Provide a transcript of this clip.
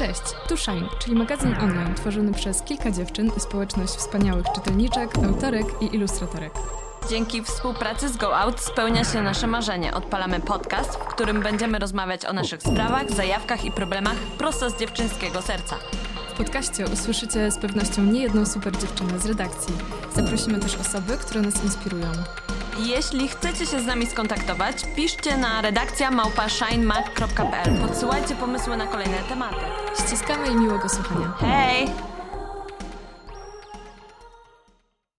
Cześć, tu Shine, czyli magazyn online tworzony przez kilka dziewczyn i społeczność wspaniałych czytelniczek, autorek i ilustratorek. Dzięki współpracy z Go Out spełnia się nasze marzenie. Odpalamy podcast, w którym będziemy rozmawiać o naszych sprawach, zajawkach i problemach prosto z dziewczynskiego serca. W podcaście usłyszycie z pewnością niejedną super dziewczynę z redakcji. Zaprosimy też osoby, które nas inspirują. Jeśli chcecie się z nami skontaktować, piszcie na redakcja małpashinemag.pl. Podsyłajcie pomysły na kolejne tematy. Ściskamy i miłego słuchania. Hej!